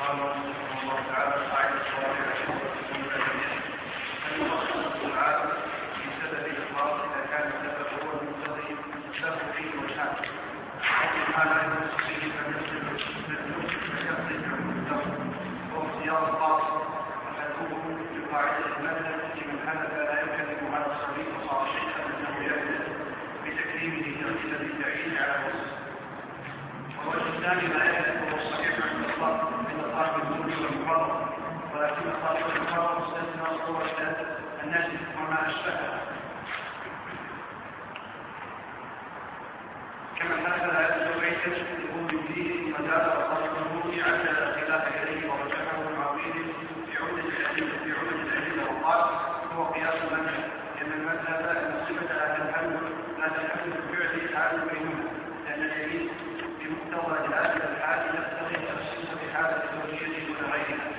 قال رحمه الله تعالى قاعدة الصالحة أن يخصص العام في سبب الإخلاص إذا كان السبب هو المقتضي له فيه وجهان أو ما لا يخص فيه فيقضي وهو اختيار الخاص وحدوه بقاعدة المذهب من هذا لا يكذب على الصديق وصار شيئا أنه يكذب بتكريمه ترتيب التعيين على وصف والوجه الثاني يكذب وهو الصحيح عند الله ولكن مستثنى صورة الناس وما أشبهها كما مثل أنه عيسى يقول فيه مدار صاحب الذنوب على خلاف إليه ورجحه المعويل في عمدة الأدلة في عمدة الأدلة وقال هو قياس المذهب لأن المذهب الصفة لا تنحل لا تنحل بفعل حال بينهما لأن اليمين بمقتضى دلالة الحال يقتضي تخصيص بحالة زوجيته دون غيرها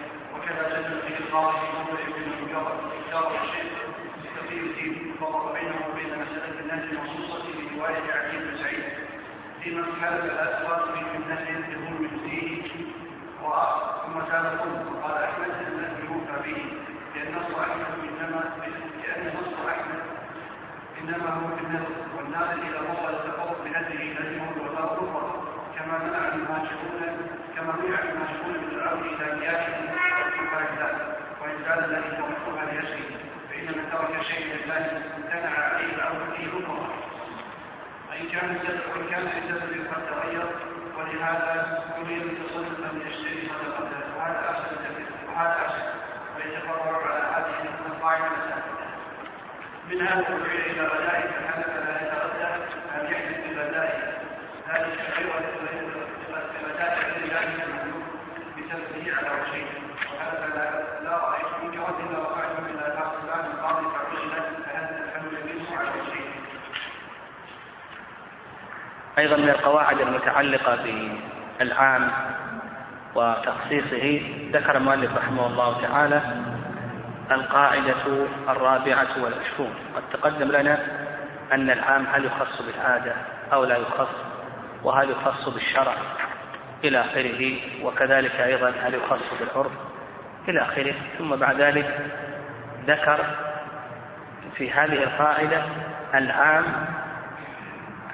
وكذا جدل به القاضي في موضع من المجرد اختار الشيخ بتقي الدين فرق بينه وبين مسألة الناس المخصوصة برواية علي بن سعيد. فيما حلف الأسود في فتنة يظلم فيه ثم زاد وقال أحمد أن يوفى به. لأن نص أحمد إنما لأن نص أحمد إنما هو في النذر والناظر إذا وصل التفرق بنذره لزمه الوفاء الأخرى كما منع المهاجرون كما منع المهاجرون من العون إلى مياههم فإنزال وإنزال الذي توقفها لأجله فإن من ترك شيئا لله امتنع عليه الأمر فيه أخرى وإن كان السبب وإن السبب قد تغير ولهذا يريد التصرف أن يشتري صدقته وهذا أحسن وهذا أحسن ويتفرع على هذه القاعدة الثابتة من هذا الرجوع إلى غدائه فحدث لا يتغدى أن يحدث بغدائه ذلك غير بغداء الله المملوك بسببه على وجهين وهذا لا لا رأيت من جواز إلا وقعت من لا تحصلان القاضي فعجلت فهذا الحمل منه على وجهين أيضا من القواعد المتعلقة بالعام وتخصيصه ذكر المؤلف رحمه الله تعالى القاعدة الرابعة والعشرون. قد تقدم لنا أن العام هل يخص بالعادة أو لا يخص وهل يخص بالشرع إلى آخره وكذلك أيضا هل يخص بالعرف إلى آخره. ثم بعد ذلك ذكر في هذه القاعدة العام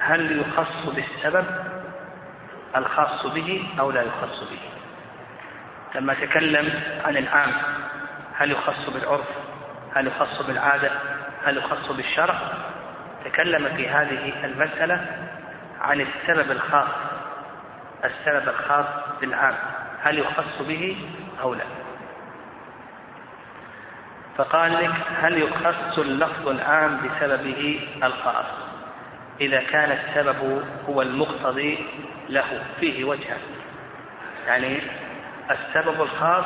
هل يخص بالسبب الخاص به أو لا يخص به؟ لما تكلم عن العام هل يخص بالعرف؟ هل يخص بالعادة؟ هل يخص بالشرع؟ تكلم في هذه المسألة عن السبب الخاص السبب الخاص بالعام هل يخص به أو لا؟ فقال لك هل يخص اللفظ العام بسببه الخاص؟ إذا كان السبب هو المقتضي له فيه وجهان يعني السبب الخاص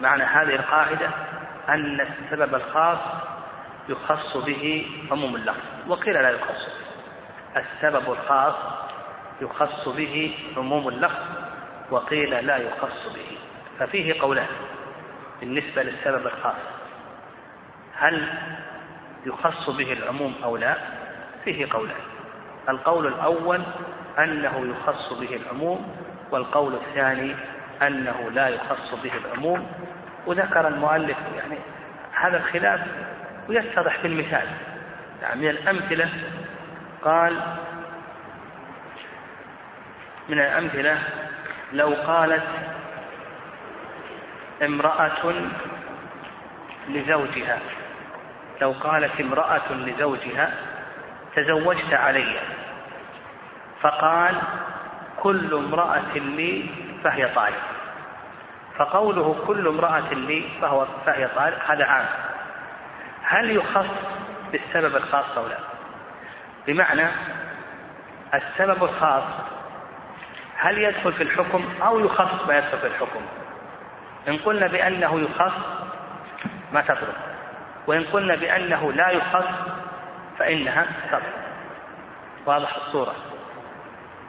معنى هذه القاعدة أن السبب الخاص يخص به عموم اللفظ وقيل لا يخص. السبب الخاص يخص به عموم اللفظ وقيل لا يخص به. ففيه قولان بالنسبة للسبب الخاص. هل يخص به العموم أو لا؟ فيه قولان القول الأول أنه يخص به العموم والقول الثاني أنه لا يخص به العموم. وذكر المؤلف يعني هذا الخلاف ويتضح بالمثال يعني من الأمثلة قال من الأمثلة لو قالت امرأة لزوجها لو قالت امرأة لزوجها تزوجت علي. فقال كل امرأة لي فهي طالب. فقوله كل امرأة لي فهو فهي طالب هذا عام. هل يخص بالسبب الخاص أو لا؟ بمعنى السبب الخاص هل يدخل في الحكم أو يخص ما يدخل في الحكم؟ إن قلنا بأنه يخص ما تطلب. وإن قلنا بأنه لا يخص فإنها تطلب واضح الصورة.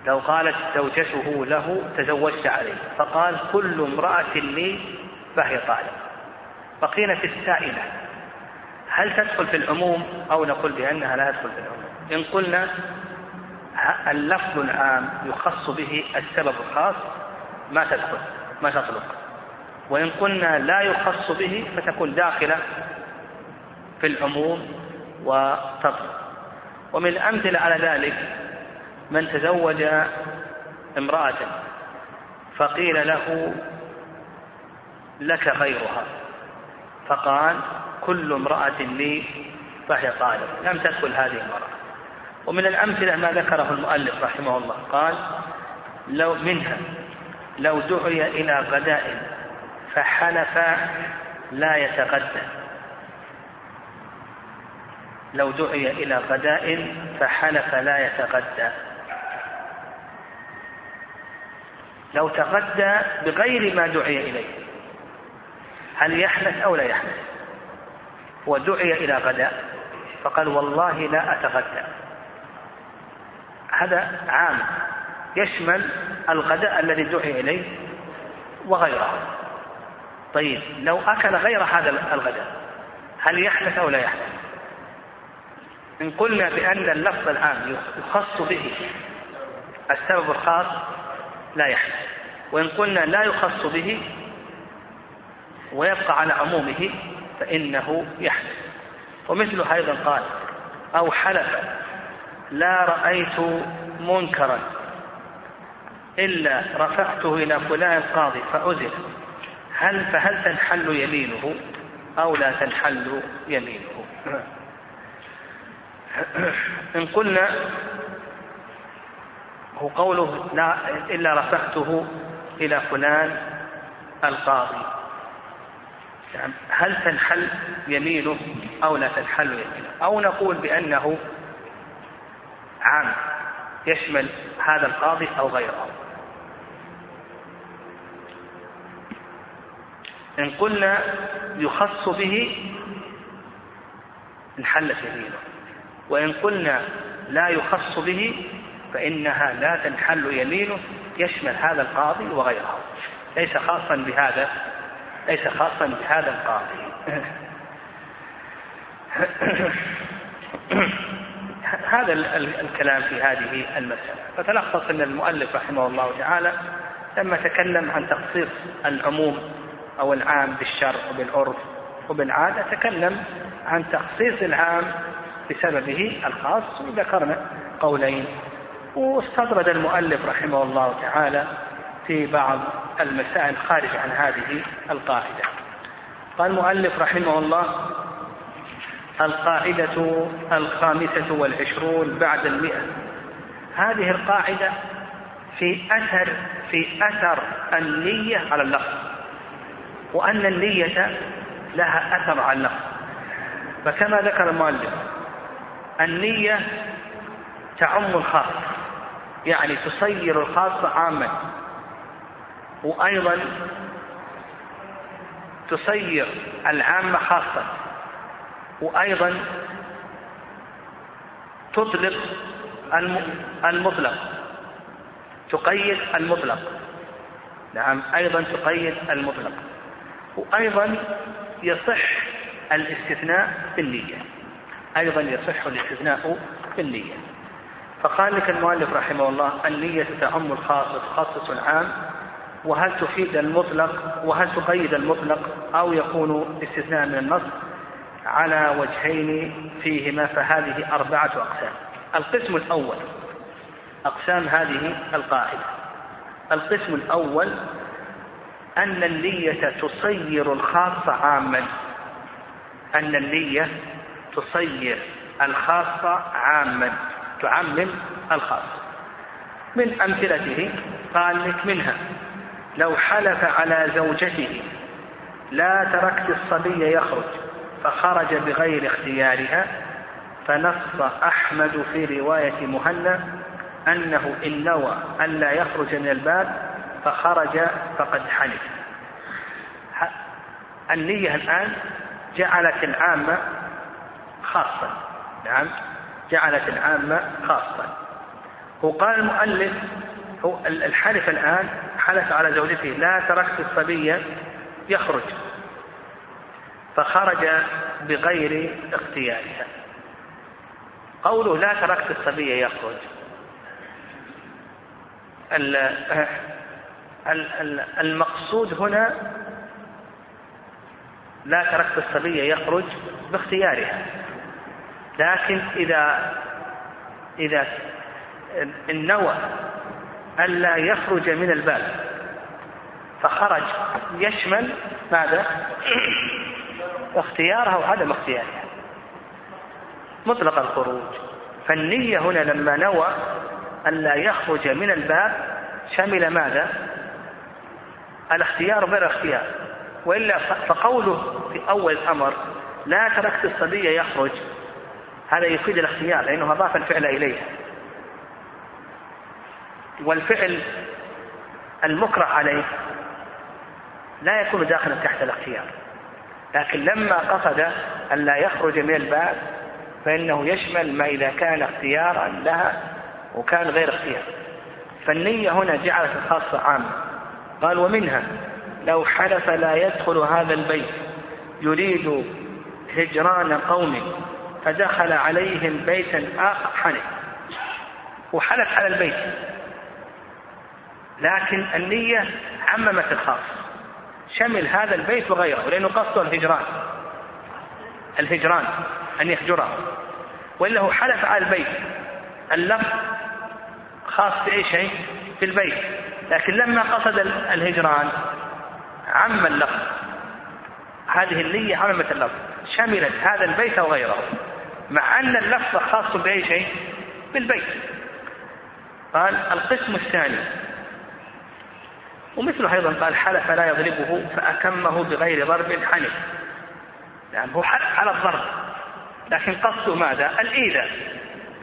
لو قالت زوجته له تزوجت عليه فقال كل امرأة لي فهي طالب. بقينا في السائلة هل تدخل في العموم أو نقول بأنها لا تدخل في العموم؟ إن قلنا اللفظ العام يخص به السبب الخاص ما تدخل ما تطلق. وإن قلنا لا يخص به فتكون داخلة في العموم وتطلق ومن الأمثلة على ذلك من تزوج امرأة فقيل له لك غيرها فقال كل امرأة لي فهي طالب لم تدخل هذه المرأة. ومن الأمثلة ما ذكره المؤلف رحمه الله. قال لو منها لو دعي إلى غداء فحلف لا يتغدى. لو دعي إلى غداء فحلف لا يتغدى. لو تغدى بغير ما دعي إليه هل يحنث أو لا يحنث ودعي إلى غداء فقال والله لا أتغدى. هذا عام يشمل الغداء الذي دعي إليه وغيره. طيب لو أكل غير هذا الغداء هل يحدث أو لا يحدث إن قلنا بأن اللفظ العام يخص به. السبب الخاص لا يحدث وإن قلنا لا يخص به ويبقى على عمومه فإنه يحدث ومثله أيضا قال أو حلف لا رأيت منكرا إلا رفعته إلى فلان القاضي فعزل هل فهل تنحل يمينه أو لا تنحل يمينه؟ إن قلنا هو قوله لا إلا رفعته إلى فلان القاضي. يعني هل تنحل يمينه أو لا تنحل يمينه؟ أو نقول بأنه عام يشمل هذا القاضي أو غيره. إن قلنا يخص به انحلت يمينه. وإن قلنا لا يخص به فإنها لا تنحل يمينه يشمل هذا القاضي وغيره. ليس خاصا بهذا ليس خاصا بهذا القاضي. هذا الكلام في هذه المسألة. فتلخص أن المؤلف رحمه الله تعالى لما تكلم عن تخصيص العموم أو العام بالشرع وبالعرف وبالعادة تكلم عن تخصيص العام بسببه الخاص وذكرنا قولين. واستطرد المؤلف رحمه الله تعالى في بعض المسائل خارج عن هذه القاعدة. قال المؤلف رحمه الله القاعدة الخامسة والعشرون بعد المئة. هذه القاعدة في أثر في أثر النية على اللفظ وأن النية لها أثر على اللفظ. فكما ذكر المؤلف النية تعم الخاص يعني تصير الخاص عاما. وأيضا تصير العامة خاصة وأيضا تطلق المطلق تقيد المطلق. نعم أيضا تقيد المطلق. وأيضا يصح الاستثناء بالنية. أيضا يصح الاستثناء بالنية فقال لك المؤلف رحمه الله النية تعم الخاص وتخصص العام وهل تفيد المطلق وهل تقيد المطلق أو يكون استثناء من النص؟ على وجهين فيهما فهذه أربعة أقسام. القسم الأول أقسام هذه القاعدة. القسم الأول أن النية تصير الخاص عاما. أن النية تصير الخاص عاما تعمم الخاص من أمثلته قال لك منها لو حلف على زوجته لا تركت الصبي يخرج فخرج بغير اختيارها فنص أحمد في رواية مهنا أنه إن نوى ألا يخرج من الباب فخرج فقد حلف. النية الآن جعلت العامة خاصة نعم. جعلت العامة خاصة وقال المؤلف هو الحلف الآن حلف على زوجته لا تركت الصبي يخرج. فخرج بغير اختيارها. قوله لا تركت الصبي يخرج. المقصود هنا لا تركت الصبي يخرج باختيارها لكن إذا إذا النوى ألا يخرج من الباب فخرج يشمل ماذا؟ اختيارها وعدم اختيارها مطلق الخروج فالنية هنا لما نوى ألا يخرج من الباب شمل ماذا؟ الاختيار غير اختيار وإلا فقوله في أول الأمر لا تركت الصبي يخرج. هذا يفيد الاختيار لأنه أضاف الفعل إليها والفعل المكره عليه لا يكون داخلا تحت الاختيار. لكن لما قصد أن لا يخرج من الباب فإنه يشمل ما إذا كان اختيارا لها وكان غير اختيار. فالنية هنا جعلت الخاصة عامة. قال ومنها لو حلف لا يدخل هذا البيت يريد هجران قوم فدخل عليهم بيتا آخر. حنف وحلف على البيت. لكن النية عممت الخاص. شمل هذا البيت وغيره لأنه قصده الهجران. الهجران أن يهجره. وإلا هو حلف على البيت. اللفظ خاص بأي شيء؟ في البيت. لكن لما قصد الهجران عم اللفظ. هذه النية عممت اللفظ. شملت هذا البيت أو غيره مع أن اللفظ خاص بأي شيء؟ بالبيت. قال القسم الثاني. ومثله أيضا قال حلف لا يضربه فأكمه بغير ضرب حنف يعني هو حلف على الضرب. لكن قصده ماذا؟ الإيذاء.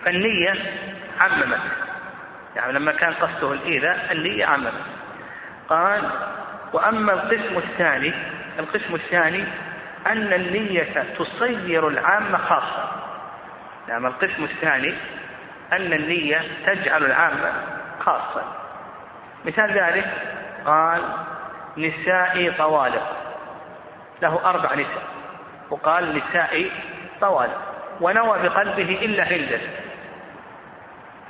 فالنية عممت. يعني لما كان قصده الإيذاء النية عممت. قال وأما القسم الثاني القسم الثاني أن النية تصير العامة خاصة. نعم القسم الثاني أن النية تجعل العامة خاصة. مثال ذلك قال نسائي طوالق. له أربع نساء. وقال نسائي طوالق. ونوى بقلبه إلا هندا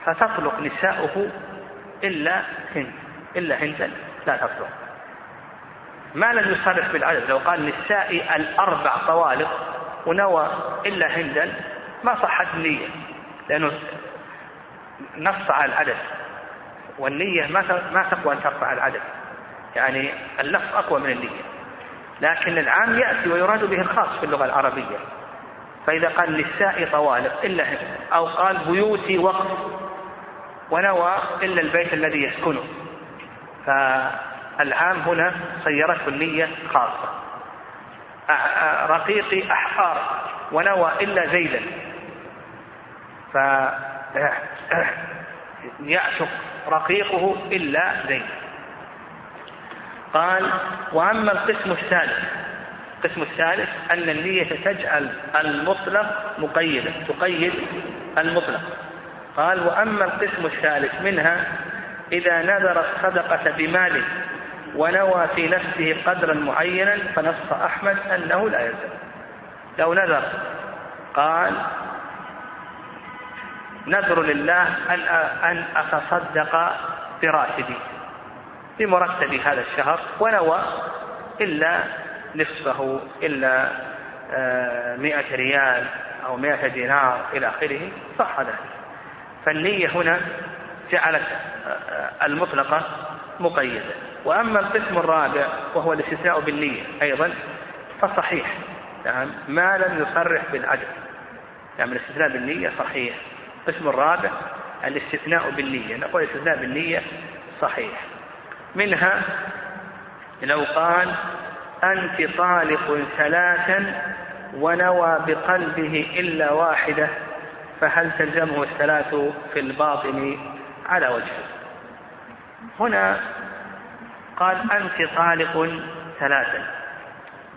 فتطلق نساؤه إلا هند. إلا هندا لا تطلق. ما لم يصرف بالعدد. لو قال نسائي الأربع طوالق ونوى إلا هندا ما صحت النية لأنه نص على العدد. والنية ما ما تقوى أن ترفع العدد. يعني اللفظ أقوى من النية. لكن العام يأتي ويراد به الخاص في اللغة العربية. فإذا قال نسائي طوالق إلا أو قال بيوتي وقف ونوى إلا البيت الذي يسكنه. فالعام هنا صيرته النية خاصة. رقيقي أحقار ونوى إلا زيدا ف يعشق رقيقه إلا زيد. قال وأما القسم الثالث القسم الثالث أن النية تجعل المطلق مقيدا تقيد المطلق. قال وأما القسم الثالث منها إذا نذر الصدقة بمال ونوى في نفسه قدرا معينا فنص أحمد أنه لا يلزم لو نذر قال نذر لله أن أن أتصدق براتبي بمرتب هذا الشهر ونوى إلا نصفه إلا آه، مئة ريال أو مئة دينار إلى آخره صح ذلك. فالنية هنا جعلت آه، المطلقة مقيدة. وأما القسم الرابع وهو الاستثناء بالنية أيضا فصحيح. نعم ما لم يصرح بالعدد نعم الاستثناء بالنية صحيح. القسم الرابع الاستثناء بالنية. نقول الاستثناء بالنية صحيح. منها لو قال أنت طالق ثلاثا ونوى بقلبه إلا واحدة فهل تلزمه الثلاث في الباطن على وجه هنا قال أنت طالق ثلاثا.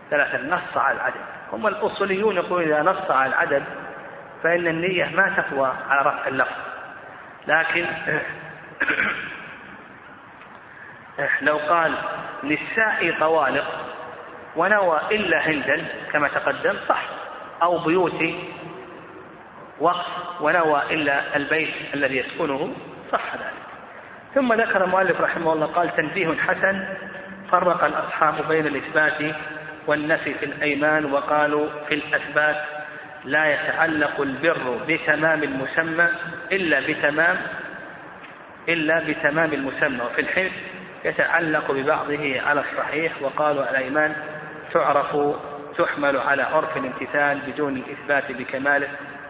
ثلاثا نص على العدد. هم الأصوليون يقولون إذا نص على العدد فإن النية ما تقوى على رفع اللفظ. لكن لو قال نسائي طوالق ونوى إلا هندا كما تقدم صح. أو بيوتي وقف ونوى إلا البيت الذي يسكنه صح ذلك. ثم ذكر المؤلف رحمه الله قال تنبيه حسن فرق الأصحاب بين الإثبات والنفي في الأيمان وقالوا في الأثبات لا يتعلق البر بتمام المسمى إلا بتمام إلا بتمام المسمى وفي الحلف يتعلق ببعضه على الصحيح وقالوا الأيمان تعرف تحمل على عرف الامتثال بدون الإثبات بكماله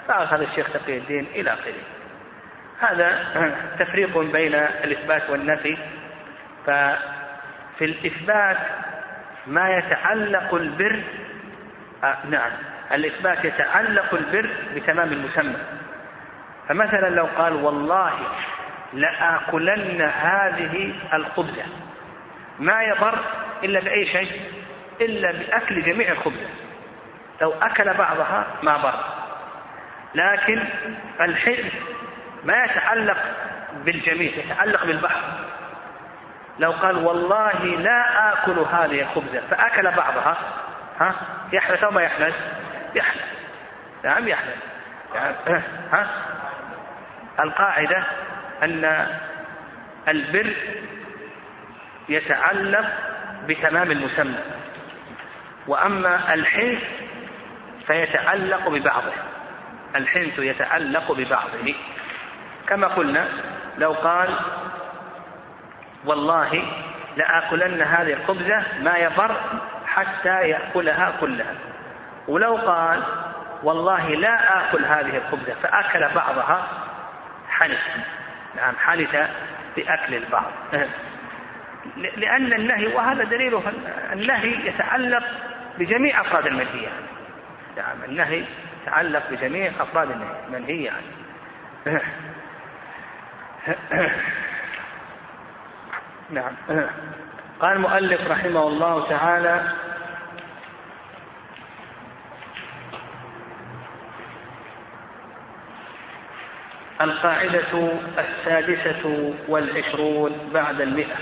فأخذ الشيخ تقي الدين إلى آخره. هذا تفريق بين الإثبات والنفي ففي الإثبات ما يتعلق البر آه نعم الإثبات يتعلق البر بتمام المسمى. فمثلا لو قال والله لآكلن هذه الخبزة ما يضر إلا بأي شيء؟ إلا بأكل جميع الخبزة. لو أكل بعضها ما ضر. لكن الحلم ما يتعلق بالجميع يتعلق بالبحر. لو قال والله لا آكل هذه الخبزة فأكل بعضها ها؟ يحدث أو ما يحدث يحدث نعم يعني ها؟ القاعدة أن البر يتعلق بتمام المسمى وأما الحنث فيتعلق ببعضه. الحنث يتعلق ببعضه. كما قلنا لو قال والله لآكلن هذه الخبزة ما يضر حتى يأكلها كلها. ولو قال والله لا آكل هذه الخبزة فأكل بعضها حنث نعم حنث بأكل البعض. لأن النهي وهذا دليله النهي يتعلق بجميع أفراد المنهية نعم النهي يتعلق بجميع أفراد المنهية عنه نعم. قال المؤلف رحمه الله تعالى القاعدة السادسة والعشرون بعد المئة.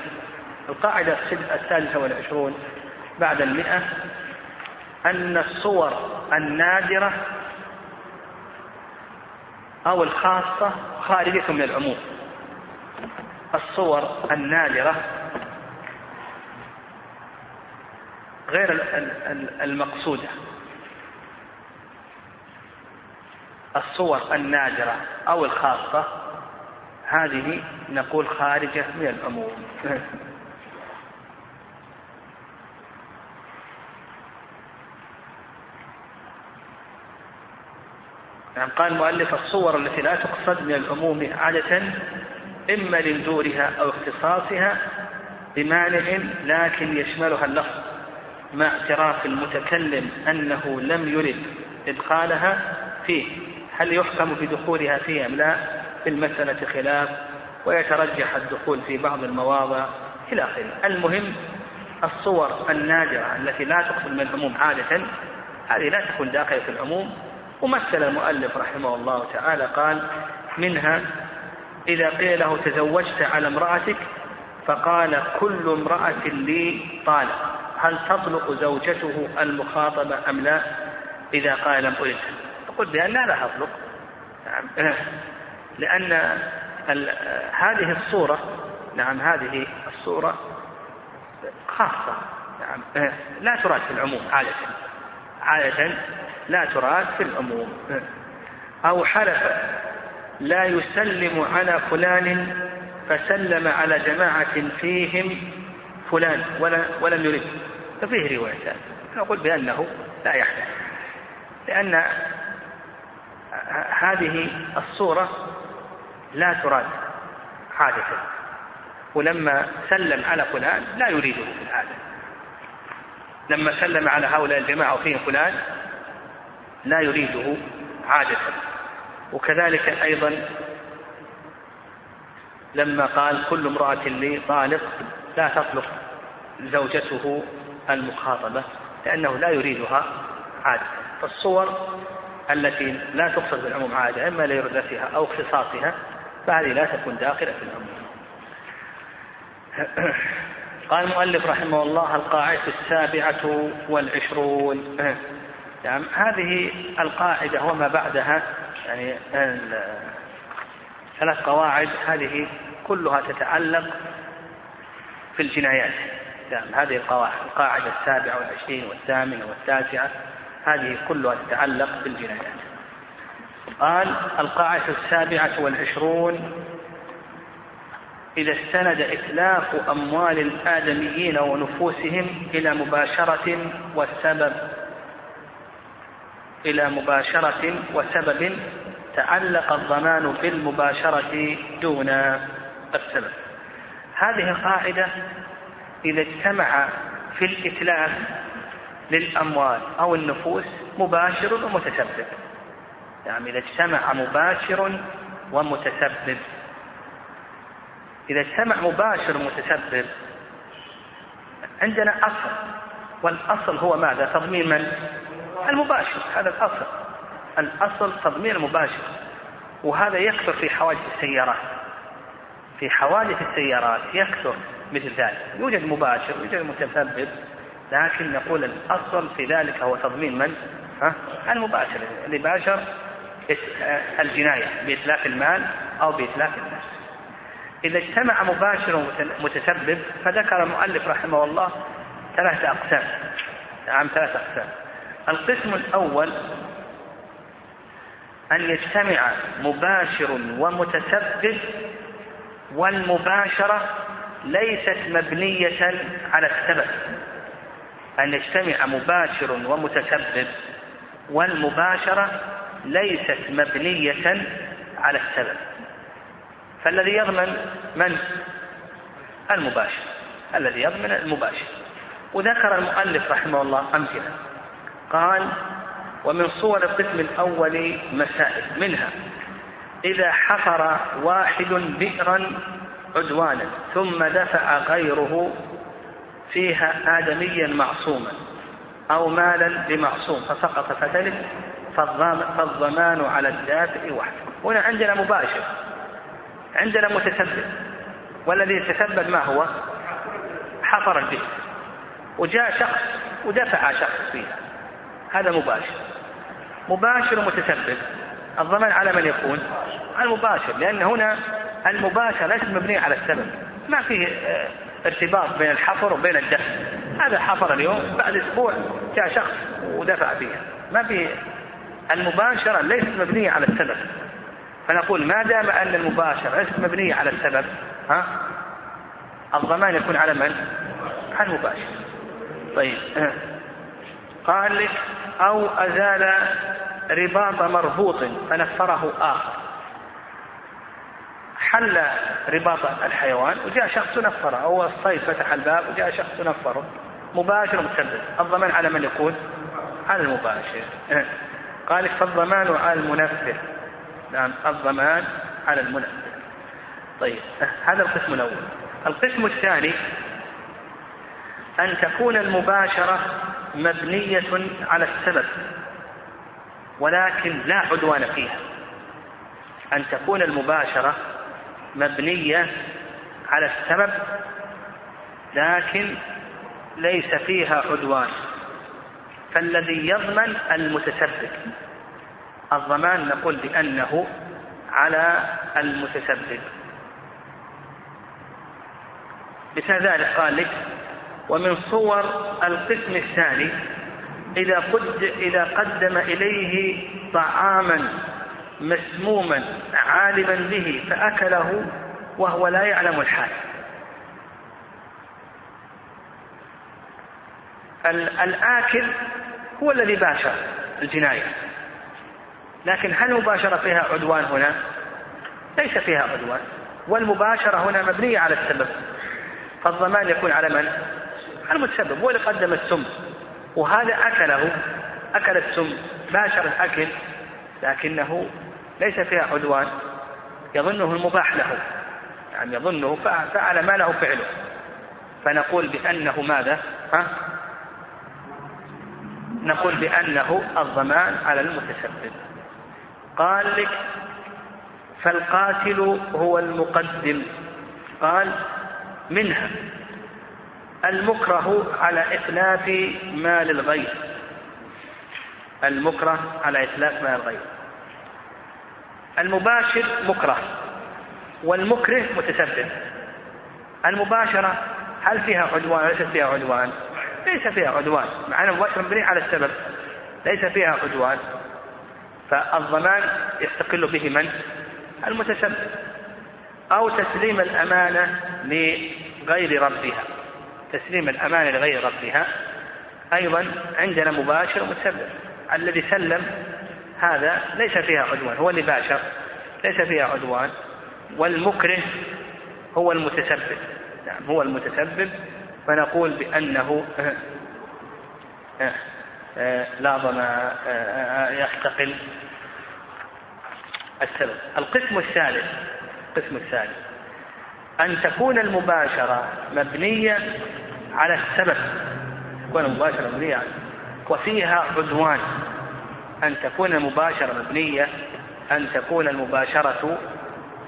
القاعدة السادسة والعشرون بعد المئة. أن الصور النادرة أو الخاصة خارجة من العموم. الصور النادرة غير المقصودة. الصور النادرة أو الخاصة هذه نقول خارجة من العموم. يعني قال المؤلف الصور التي لا تقصد من العموم عادة إما لنذورها أو اختصاصها بمانع لكن يشملها اللفظ مع اعتراف المتكلم أنه لم يرد إدخالها فيه هل يحكم بدخولها فيه أم لا؟ في المسألة خلاف ويترجح الدخول في بعض المواضع إلى آخره. المهم الصور النادرة التي لا تقصد من العموم عادة هذه لا تكون داخلة في العموم ومثل المؤلف رحمه الله تعالى قال منها إذا قيل له تزوجت على امرأتك فقال كل امرأة لي طالق. هل تطلق زوجته المخاطبة أم لا؟ إذا قال لم أرد قلت بأنها لا تطلق نعم. لأن هذه الصورة نعم هذه الصورة خاصة. نعم. لا تراد في العموم عادة. عادة لا تراد في العموم. أو حلف لا يسلم على فلان فسلم على جماعة فيهم فلان ولا ولم يرد. ففيه روايتان نقول بأنه لا يحدث. لأن هذه الصورة لا تراد عادة ولما سلم على فلان لا يريده في العادة لما سلم على هؤلاء الجماعة وفيهم فلان لا يريده عادة وكذلك أيضا لما قال كل امرأة لي طالق لا تطلق زوجته المخاطبة لأنه لا يريدها عادة. فالصور التي لا تقصد بالعموم عادة إما لإرادتها أو اختصاصها فهذه لا تكون داخلة في العموم. قال المؤلف رحمه الله القاعدة السابعة والعشرون. نعم هذه القاعدة وما بعدها يعني ثلاث قواعد هذه كلها تتعلق في الجنايات. نعم هذه القواعد القاعدة السابعة والعشرين والثامنة والتاسعة هذه كلها تتعلق بالجنايات قال القاعدة السابعة والعشرون إذا استند إتلاف أموال الآدميين ونفوسهم إلى مباشرة والسبب إلى مباشرة وسبب تعلق الضمان بالمباشرة دون السبب هذه القاعدة إذا اجتمع في الإتلاف للأموال أو النفوس مباشر ومتسبب يعني إذا اجتمع مباشر ومتسبب إذا اجتمع مباشر ومتسبب عندنا أصل والأصل هو ماذا؟ تضمين من؟ المباشر هذا الأصل. الأصل تضمين المباشر. وهذا يكثر في حوادث السيارات. في حوادث السيارات يكثر مثل ذلك. يوجد مباشر يوجد متسبب لكن نقول الأصل في ذلك هو تضمين من؟ ها؟ المباشر. اللي باشر الجناية بإتلاف المال أو بإتلاف النفس إذا اجتمع مباشر ومتسبب فذكر المؤلف رحمه الله ثلاثة أقسام نعم ثلاثة أقسام. القسم الأول أن يجتمع مباشر ومتسبب والمباشرة ليست مبنية على السبب أن يجتمع مباشر ومتسبب والمباشرة ليست مبنية على السبب فالذي يضمن من؟ المباشر. الذي يضمن المباشر. وذكر المؤلف رحمه الله أمثلة. قال ومن صور القسم الأول مسائل منها إذا حفر واحد بئرا عدوانا ثم دفع غيره فيها آدميا معصوما أو مالا لمعصوم فسقط فتلف فالضمان على الدافع وحده. هنا عندنا مباشر. عندنا متسبب. والذي يتسبب ما هو؟ حفر البئر. وجاء شخص ودفع شخص فيها. هذا مباشر. مباشر ومتسبب الضمان على من يكون؟ المباشر لأن هنا المباشر ليست مبنية على السبب. ما فيه آه، ارتباط بين الحفر وبين الدفع هذا حفر اليوم بعد أسبوع جاء شخص ودفع فيها ما في المباشرة ليست مبنية على السبب. فنقول ما دام أن المباشرة ليست مبنية على السبب ها؟ الضمان يكون على من؟ على المباشر. طيب. قال أو أزال رباط مربوط فنفره آخر. حل رباط الحيوان وجاء شخص نفره. أو الصيد فتح الباب وجاء شخص نفره. مباشر متسبب الضمان على من يكون؟ على المباشر. قال فالضمان على المنفذ. نعم الضمان على المنفذ. طيب هذا القسم الأول. القسم الثاني أن تكون المباشرة مبنية على السبب ولكن لا عدوان فيها. أن تكون المباشرة مبنية على السبب لكن ليس فيها عدوان. فالذي يضمن المتسبب. الضمان نقول بأنه على المتسبب. مثل ذلك قال لك ومن صور القسم الثاني إذا قد إذا قدم إليه طعاما مسموما عالما به فأكله وهو لا يعلم الحال الآكل هو الذي باشر الجناية لكن هل المباشرة فيها عدوان هنا؟ ليس فيها عدوان والمباشرة هنا مبنية على السبب فالضمان يكون على من؟ المتسبب هو اللي قدم السم. وهذا أكله أكل السم باشر الأكل لكنه ليس فيها عدوان. يظنه المباح له. يعني يظنه فعل ما له فعله. فنقول بأنه ماذا؟ ها؟ نقول بأنه الضمان على المتسبب. قال لك فالقاتل هو المقدم. قال منها. المكره على إتلاف مال الغير. المكره على إتلاف مال الغير. المباشر مكره والمكره متسبب. المباشرة هل فيها عدوان؟ ليست فيها عدوان. ليس فيها عدوان. مع أن المباشرة مبنية على السبب. ليس فيها عدوان. فالضمان يستقل به من؟ المتسبب. أو تسليم الأمانة لغير ربها. تسليم الأمانة لغير ربها أيضا عندنا مباشر ومتسبب الذي سلم هذا ليس فيها عدوان هو اللي باشر ليس فيها عدوان. والمكره هو المتسبب. نعم هو المتسبب. فنقول بأنه لا ضمان يستقل السبب. القسم الثالث القسم الثالث. أن تكون المباشرة مبنية على السبب تكون المباشرة مبنية وفيها عدوان. أن تكون المباشرة مبنية أن تكون المباشرة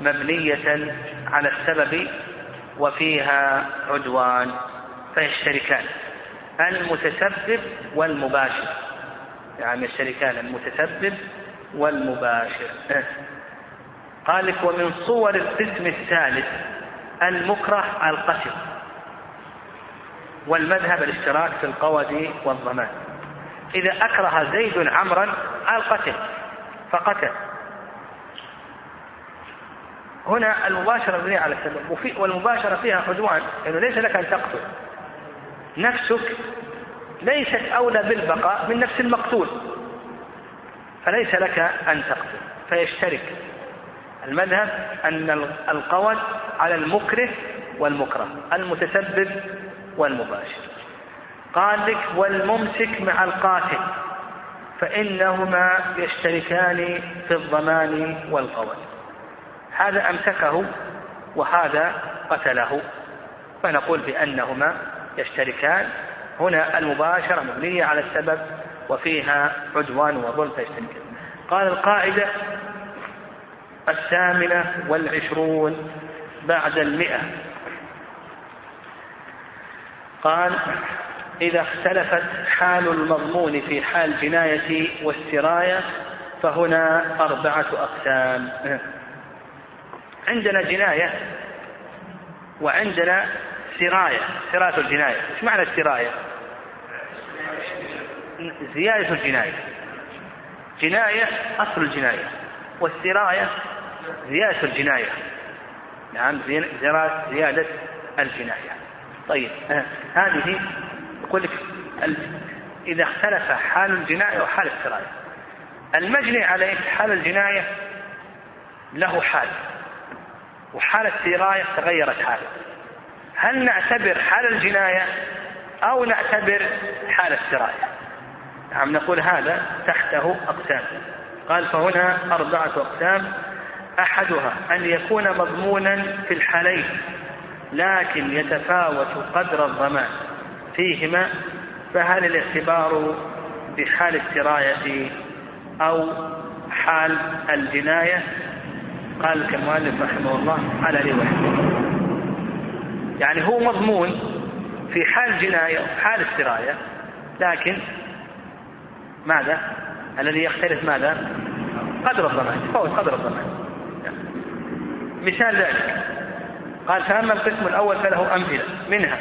مبنية على السبب وفيها عدوان. فيشتركان المتسبب والمباشر. يعني يشتركان المتسبب والمباشر. قال لك ومن صور القسم الثالث المكره القتل والمذهب الاشتراك في القود والضمان. إذا أكره زيد عمرا القتل فقتل. هنا المباشرة مبنية على السبب والمباشرة فيها عدوان يعني ليس لك أن تقتل. نفسك ليست أولى بالبقاء من نفس المقتول فليس لك أن تقتل فيشترك. المذهب أن القول على المكره والمكره المتسبب والمباشر. قال لك والممسك مع القاتل فإنهما يشتركان في الضمان والقول. هذا أمسكه وهذا قتله فنقول بأنهما يشتركان. هنا المباشرة مبنية على السبب وفيها عدوان وظلم فيشتركان. قال القاعدة الثامنة والعشرون بعد المئة. قال إذا اختلفت حال المضمون في حال الجناية والسراية فهنا أربعة أقسام. عندنا جناية وعندنا سراية سراية الجناية. إيش معنى السراية؟ زيادة الجناية. جناية أصل الجناية والسراية زيادة الجناية. نعم زيادة الجناية. طيب آه. هذه يقول لك إذا اختلف حال الجناية وحال السراية. المجني عليه حال الجناية له حال وحال السراية تغيرت حاله. هل نعتبر حال الجناية أو نعتبر حال السراية؟ نعم نقول هذا تحته أقسام. قال فهنا أربعة أقسام. أحدها أن يكون مضمونا في الحالين لكن يتفاوت قدر الضمان فيهما فهل الاعتبار بحال السراية أو حال الجناية قال كمؤلف رحمه الله على رواية يعني هو مضمون في حال الجناية وحال السراية لكن ماذا؟ الذي يختلف ماذا؟ قدر الضمان تفاوت قدر الضمان مثال ذلك. قال فأما القسم الأول فله أمثلة منها.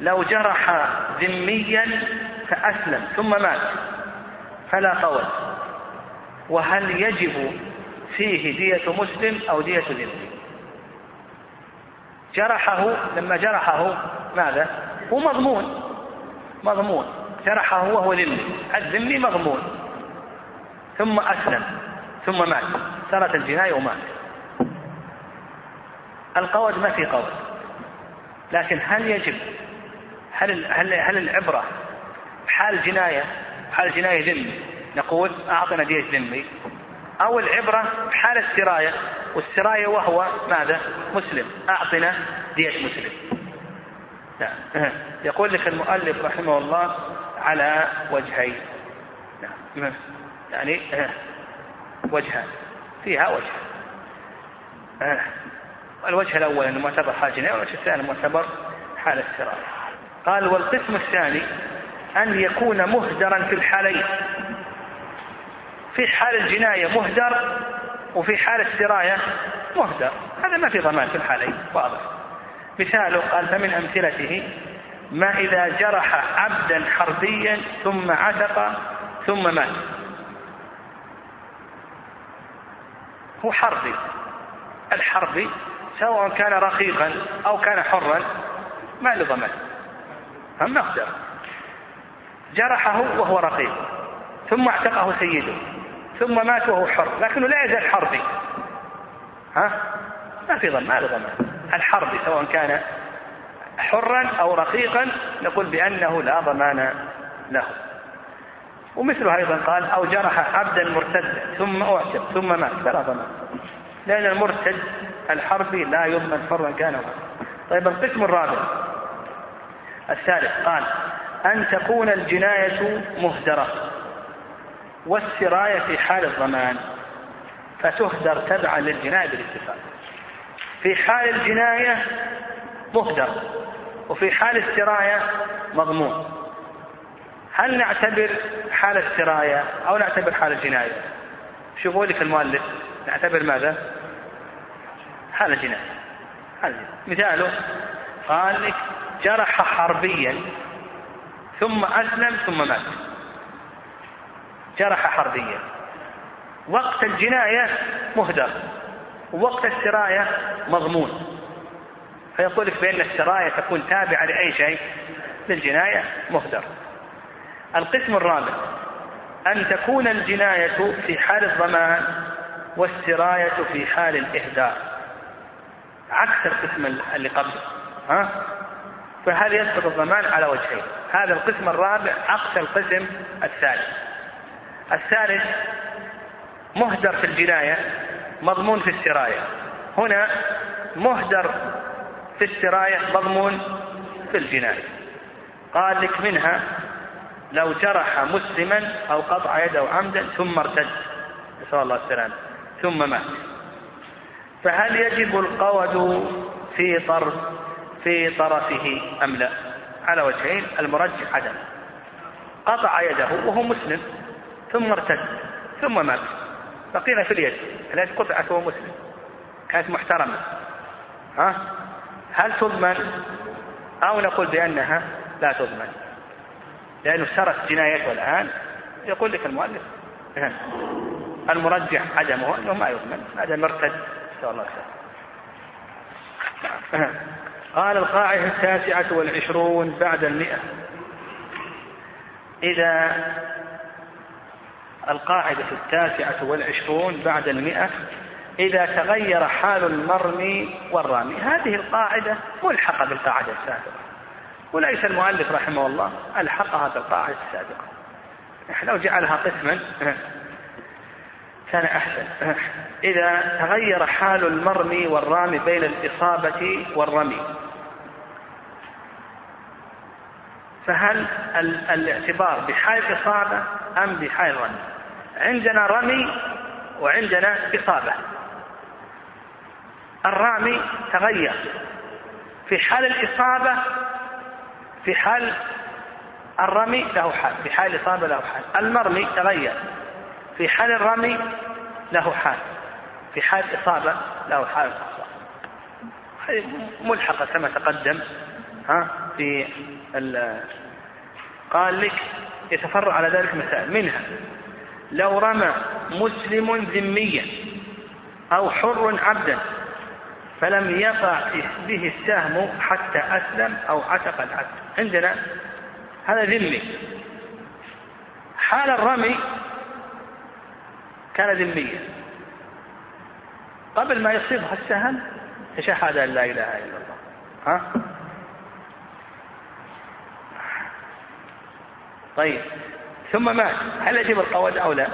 لو جرح ذميا فأسلم ثم مات فلا قول وهل يجب فيه دية مسلم أو دية ذمي؟ جرحه لما جرحه ماذا؟ هو مضمون. مضمون. جرحه وهو ذمي. الذمي مضمون. ثم أسلم ثم مات. صارت الجناية ومات. القود ما في قود لكن هل يجب هل هل هل العبرة حال جناية حال جناية ذمي نقول أعطنا دية ذمي أو العبرة حال السراية والسراية وهو ماذا؟ مسلم. أعطنا دية مسلم. نعم. يقول لك المؤلف رحمه الله على وجهين. نعم. يعني وجهان. فيها وجه. الوجه الأول أنه معتبر حال جناية والوجه الثاني معتبر حال السراية قال والقسم الثاني أن يكون مهدرا في الحالين. في حال الجناية مهدر وفي حال السراية مهدر. هذا ما في ضمان في الحالين واضح. مثاله قال فمن أمثلته ما إذا جرح عبدا حربيا ثم عتق ثم مات. هو حربي. الحربي سواء كان رقيقا أو كان حرا ما له ضمان. هم مقدر جرحه وهو رقيق ثم اعتقه سيده ثم مات وهو حر لكنه لا يزال حربي. ها؟ ما في ضمان ما له ضمان. الحربي سواء كان حرا أو رقيقا نقول بأنه لا ضمان له. ومثله أيضا قال أو جرح عبدا مرتدا ثم أعتق ثم مات. فلا ضمان. لأن المرتد الحربي لا يضمن حرا كان طيب القسم الرابع. الثالث قال أن تكون الجناية مهدرة والسراية في حال الضمان فتهدر تبعا للجناية بالاتفاق. في حال الجناية مهدر وفي حال السراية مضمون. هل نعتبر حال السراية أو نعتبر حال الجناية؟ شو يقول لك المؤلف نعتبر ماذا؟ حال الجناية حال مثاله قال لك جرح حربيا ثم أسلم ثم مات. جرح حربيا. وقت الجناية مهدر ووقت السراية مضمون. فيقول لك بأن السراية تكون تابعة لأي شيء للجناية مهدر. القسم الرابع أن تكون الجناية في حال الضمان والسراية في حال الإهدار. عكس القسم اللي قبله ها؟ فهل يسقط الضمان على وجهين. هذا القسم الرابع عكس القسم الثالث. الثالث مهدر في الجناية مضمون في السراية. هنا مهدر في السراية مضمون في الجناية. قال لك منها لو جرح مسلما أو قطع يده عمدا ثم ارتد. نسأل الله السلامة. ثم مات. فهل يجب القود في طرف في طرفه أم لا؟ على وجهين المرجح عدم. قطع يده وهو مسلم ثم ارتد ثم مات. بقينا في اليد التي قطعت وهو مسلم. كانت محترمة. ها؟ هل تضمن؟ أو نقول بأنها لا تضمن. لأنه سرت جنايته الآن. يقول لك المؤلف المرجح عدمه أنه ما يضمن هذا مرتد. نسأل السلامة قال القاعدة التاسعة والعشرون بعد المئة. إذا القاعدة التاسعة والعشرون بعد المئة إذا تغير حال المرمي والرامي. هذه القاعدة ملحقة بالقاعدة السابقة. وليس المؤلف رحمه الله ألحقها بالقاعدة السابقة. لو جعلها قسما كان أحسن. إذا تغير حال المرمي والرامي بين الإصابة والرمي فهل الاعتبار بحال الإصابة أم بحال الرمي عندنا رمي وعندنا إصابة. الرامي تغير في حال الإصابة في حال الرمي له حال في حال الإصابة له حال. المرمي تغير. في حال الرمي له حال. في حال الإصابة له حال ملحقة كما تقدم ها في قال لك يتفرع على ذلك مسائل منها لو رمى مسلم ذميا أو حر عبدا فلم يقع به السهم حتى أسلم أو عتق العبد. عندنا هذا ذمي. حال الرمي كان ذميا قبل ما يصيبها السهم تشهد أن لا إله إلا الله. ها؟ طيب. ثم مات. هل يجب القود أو لا؟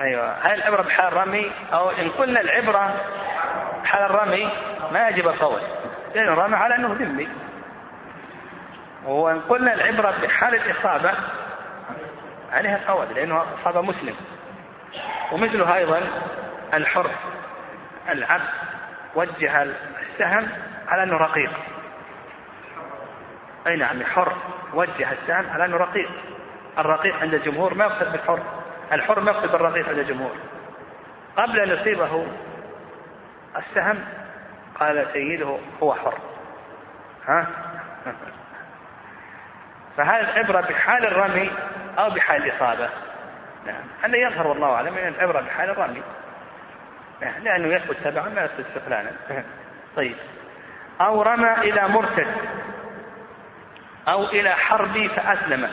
أيوة. هل العبرة بحال الرمي أو إن قلنا العبرة بحال الرمي ما يجب القود لأنه رمى على أنه ذمي. وإن قلنا العبرة بحال الإصابة عليها القود لأنه أصاب مسلم. ومثله أيضا الحر العبد وجه السهم على أنه رقيق. أي نعم حر وجه السهم على أنه رقيق. الرقيق عند الجمهور ما يقصد بالحر الحر ما يقصد بالرقيق عند الجمهور. قبل أن يصيبه السهم قال سيده هو حر. ها؟ فهذا العبرة بحال الرمي أو بحال الإصابة. نعم. هذا يظهر والله أعلم أن العبرة بحال الرمي. نعم. لأنه يثبت تبعا ما يثبت استقلالا. طيب. أو رمى إلى مرتد. أو إلى حرب فأسلم.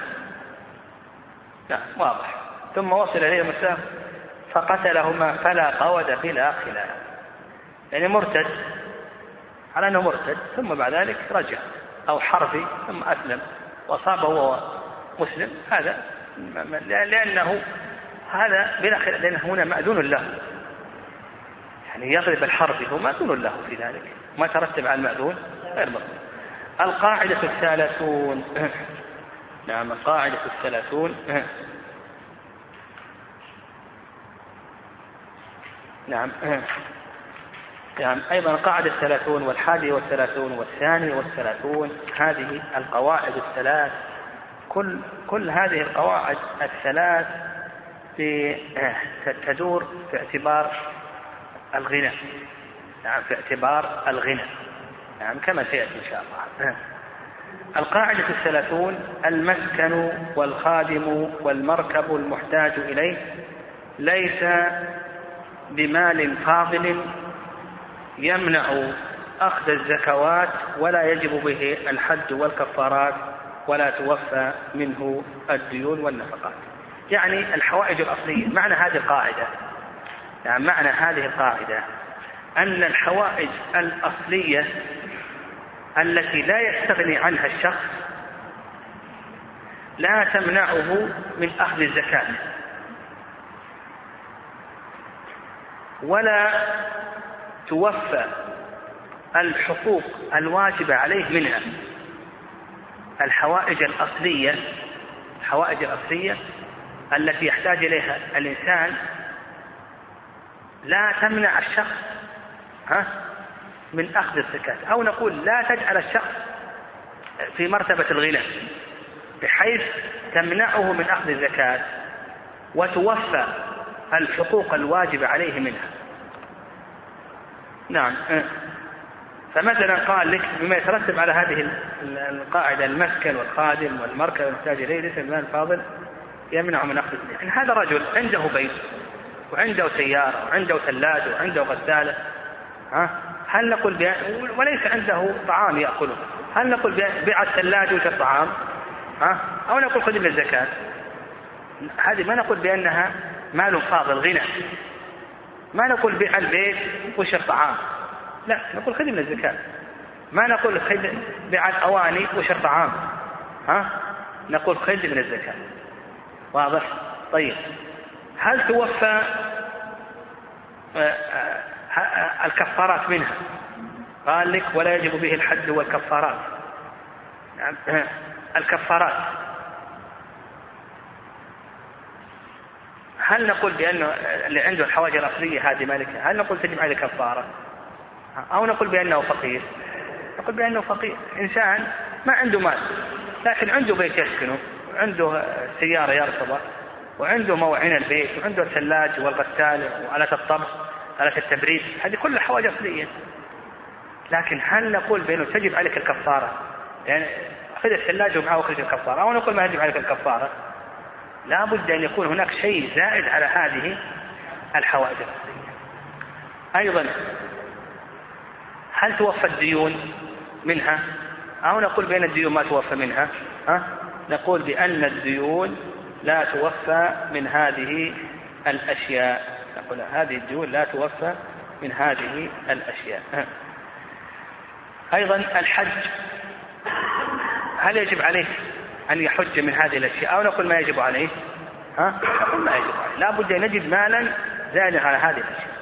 نعم. واضح. ثم وصل إليه المسافة فقتلهما فلا قود بلا خلاف يعني مرتد. على أنه مرتد. ثم بعد ذلك رجع. أو حربي ثم أسلم. وأصابه مسلم هذا لأنه هذا بلا خلاف لأنه هنا مأذون له. يعني يغلب الحربي هو مأذون له في ذلك. ما ترتب على المأذون غير مطلوب. القاعدة الثلاثون نعم القاعدة الثلاثون. نعم. نعم أيضا القاعدة الثلاثون والحادي والثلاثون والثاني والثلاثون هذه القواعد الثلاث كل كل هذه القواعد الثلاث في تدور في اعتبار الغنى. نعم في اعتبار الغنى. نعم كما سيأتي إن شاء الله. القاعدة الثلاثون المسكن والخادم والمركب المحتاج إليه ليس بمال فاضل يمنع أخذ الزكوات ولا يجب به الحد والكفارات ولا توفى منه الديون والنفقات. يعني الحوائج الأصلية معنى هذه القاعدة. يعني معنى هذه القاعدة أن الحوائج الأصلية التي لا يستغني عنها الشخص لا تمنعه من أخذ الزكاة. ولا توفى الحقوق الواجبة عليه منها. الحوائج الأصلية الحوائج الأصلية التي يحتاج إليها الإنسان لا تمنع الشخص ها من أخذ الزكاة. أو نقول لا تجعل الشخص في مرتبة الغنى بحيث تمنعه من أخذ الزكاة وتوفى الحقوق الواجبة عليه منها. نعم فمثلا قال لك بما يترتب على هذه القاعدة المسكن والخادم والمركب المحتاج إليه ليس المال الفاضل يمنع من أخذ يعني هذا رجل عنده بيت وعنده سيارة وعنده ثلاجة وعنده غسالة ها؟ هل نقول بيع وليس عنده طعام يأكله. هل نقول بيع الثلاجة الطعام؟ ها؟ أو نقول خذ من الزكاة. هذه ما نقول بأنها مال فاضل غنى. ما نقول بيع البيت وش الطعام. لا نقول خذ من الزكاة. ما نقول خذ بيع الأواني وش الطعام ها؟ نقول خذ من الزكاة. واضح؟ طيب. هل توفى آه، آه، الكفارات منها؟ قال لك ولا يجب به الحد والكفارات. نعم. الكفارات. هل نقول بأنه اللي عنده الحواجة الأصلية هذه مالكة هل نقول تجب عليه كفارة؟ أو نقول بأنه فقير. نقول بأنه فقير. إنسان ما عنده مال لكن عنده بيت يسكنه عنده سيارة يركبها وعنده موعين البيت وعنده الثلاج والغسالة وآلة الطبخ آلة التبريد. هذه كلها حواجة أصلية لكن هل نقول بأنه تجب عليك الكفارة؟ يعني خذ الثلاجة ومعه اخرج الكفارة. أو نقول ما يجب عليك الكفارة. لا بد أن يكون هناك شيء زائد على هذه الحوائج الأصلية أيضا هل توفى الديون منها؟ أو نقول بأن الديون ما توفى منها ها؟ نقول بأن الديون لا توفى من هذه الأشياء. نقول هذه الديون لا توفى من هذه الأشياء أيضا الحج. هل يجب عليه أن يحج من هذه الأشياء؟ أو نقول ما يجب عليه ها؟ نقول ما يجب عليه. لا بد أن نجد مالا زائدا على هذه الأشياء.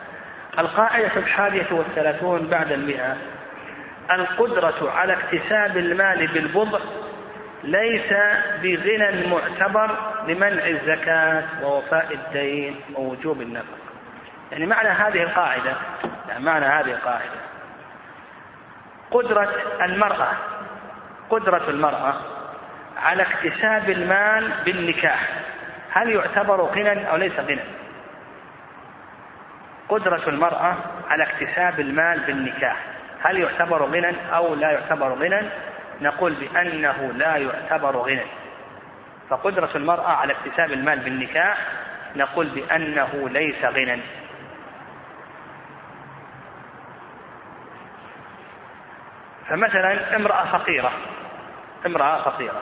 القاعدة الحادية والثلاثون بعد المئة. القدرة على اكتساب المال بالبضع ليس بغنى معتبر لمنع الزكاة ووفاء الدين ووجوب النفقة. يعني معنى هذه القاعدة يعني معنى هذه القاعدة. قدرة المرأة قدرة المرأة على اكتساب المال بالنكاح هل يعتبر غنى أو ليس غنى؟ قدرة المرأة على اكتساب المال بالنكاح. هل يعتبر غنى أو لا يعتبر غنى؟ نقول بأنه لا يعتبر غنى. فقدرة المرأة على اكتساب المال بالنكاح نقول بأنه ليس غنى. فمثلا امرأة فقيرة. امرأة فقيرة.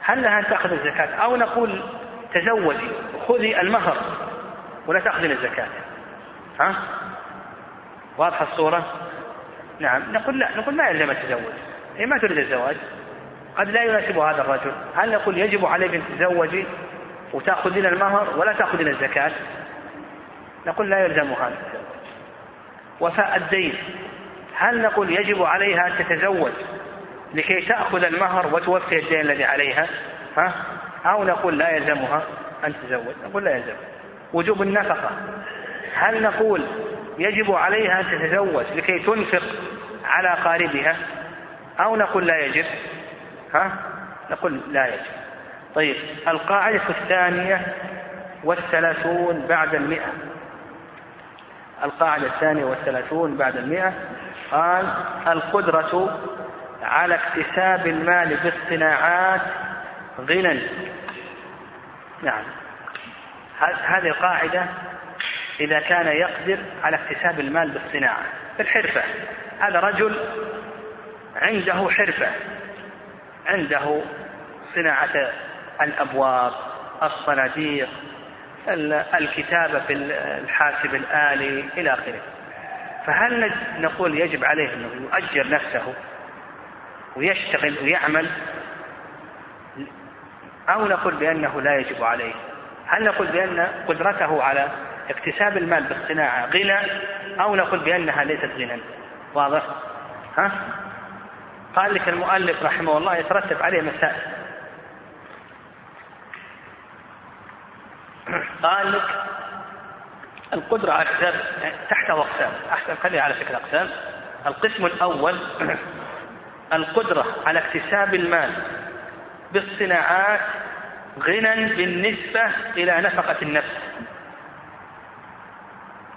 هل لها أن تأخذ الزكاة؟ أو نقول تزوجي خذي المهر. ولا تأخذين الزكاة. ها؟ واضحة الصورة؟ نعم. نقول لا نقول ما يلزم التزوج هي ما تريد الزواج. قد لا يناسب هذا الرجل. هل نقول يجب عليك أن تتزوجي وتأخذين المهر ولا تأخذين الزكاة؟ نقول لا يلزم هذا. وفاء الدين. هل نقول يجب عليها أن تتزوج لكي تأخذ المهر وتوفي الدين الذي عليها؟ ها؟ أو نقول لا يلزمها أن تتزوج. نقول لا يلزم. وجوب النفقة. هل نقول يجب عليها أن تتزوج لكي تنفق على قاربها؟ أو نقول لا يجب؟ ها؟ نقول لا يجب. طيب القاعدة الثانية والثلاثون بعد المئة. القاعدة الثانية والثلاثون بعد المئة. قال القدرة على اكتساب المال بالصناعات غنى. نعم. هذه القاعدة إذا كان يقدر على اكتساب المال بالصناعة بالحرفة. هذا رجل عنده حرفة عنده صناعة الأبواب الصناديق الكتابة في الحاسب الآلي إلى آخره. فهل نقول يجب عليه أنه يؤجر نفسه ويشتغل ويعمل؟ أو نقول بأنه لا يجب عليه؟ هل نقول بأن قدرته على اكتساب المال بالصناعة غنى أو نقول بأنها ليست غنى؟ واضح؟ ها؟ قال لك المؤلف رحمه الله يترتب عليه مسائل. قال لك القدرة على اكتساب تحت أقسام أحسن خليها على فكرة أقسام. القسم الأول القدرة على اكتساب المال بالصناعات غنى بالنسبة إلى نفقة النفس.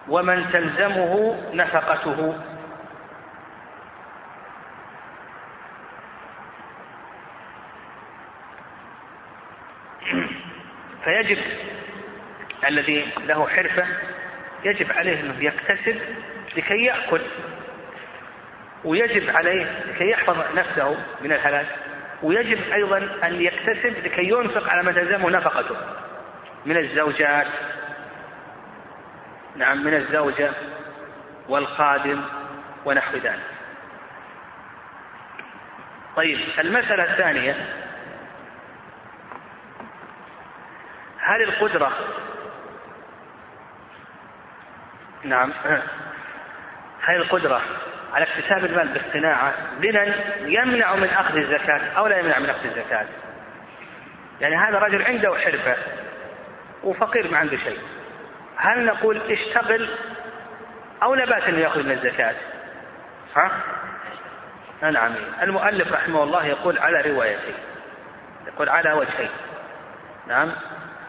ومن تلزمه نفقته. فيجب الذي له حرفة يجب عليه أنه يكتسب لكي يأكل ويجب عليه لكي يحفظ نفسه من الهلاك. ويجب أيضا أن يكتسب لكي ينفق على ما تلزمه نفقته. من الزوجات نعم من الزوجة والخادم ونحو ذلك. طيب المسألة الثانية. هل القدرة نعم هل القدرة على اكتساب المال بالصناعة غنى يمنع من أخذ الزكاة أو لا يمنع من أخذ الزكاة. يعني هذا رجل عنده حرفة وفقير ما عنده شيء. هل نقول اشتغل أو لا بأس أنه يأخذ من الزكاة؟ ها؟ نعم. المؤلف رحمه الله يقول على روايتين يقول على وجهين. نعم.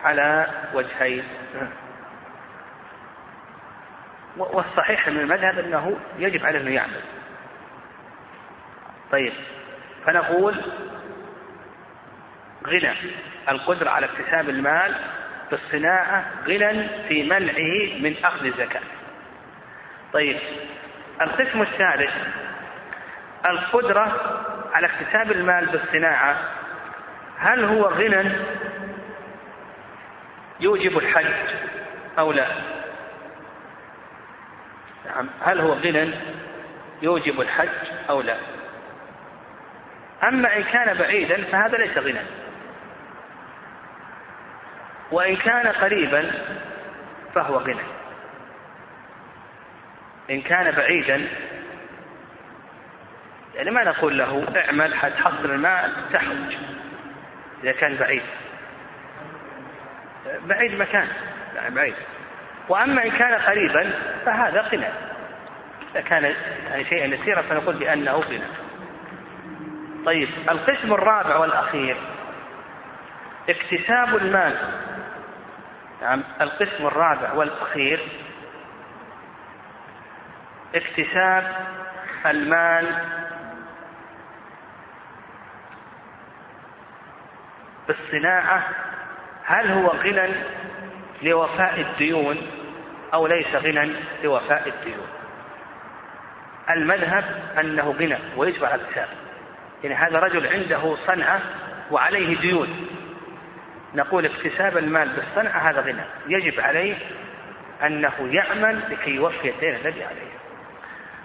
على وجهين. والصحيح من المذهب أنه يجب عليه أنه يعمل. طيب فنقول غنى القدرة على اكتساب المال بالصناعة غنى في منعه من أخذ الزكاة. طيب القسم الثالث القدرة على اكتساب المال بالصناعة هل هو غنى يوجب الحج أو لا؟ نعم. هل هو غنى؟ يوجب الحج أو لا؟ أما إن كان بعيدا فهذا ليس غنى. وإن كان قريبا فهو غنى. إن كان بعيدا يعني ما نقول له اعمل حتحصل المال تحج. إذا كان بعيد. بعيد مكان. يعني بعيد. وأما إن كان قريبا فهذا غنى إذا كان يعني شيئا يسيرا فنقول بأنه غنى طيب القسم الرابع والأخير اكتساب المال. نعم القسم الرابع والأخير اكتساب المال. بالصناعة هل هو غنى لوفاء الديون؟ أو ليس غنى لوفاء الديون. المذهب أنه غنى ويجب على الاكتساب يعني هذا رجل عنده صنعة وعليه ديون. نقول اكتساب المال بالصنعة هذا غنى. يجب عليه أنه يعمل لكي يوفي الدين الذي عليه.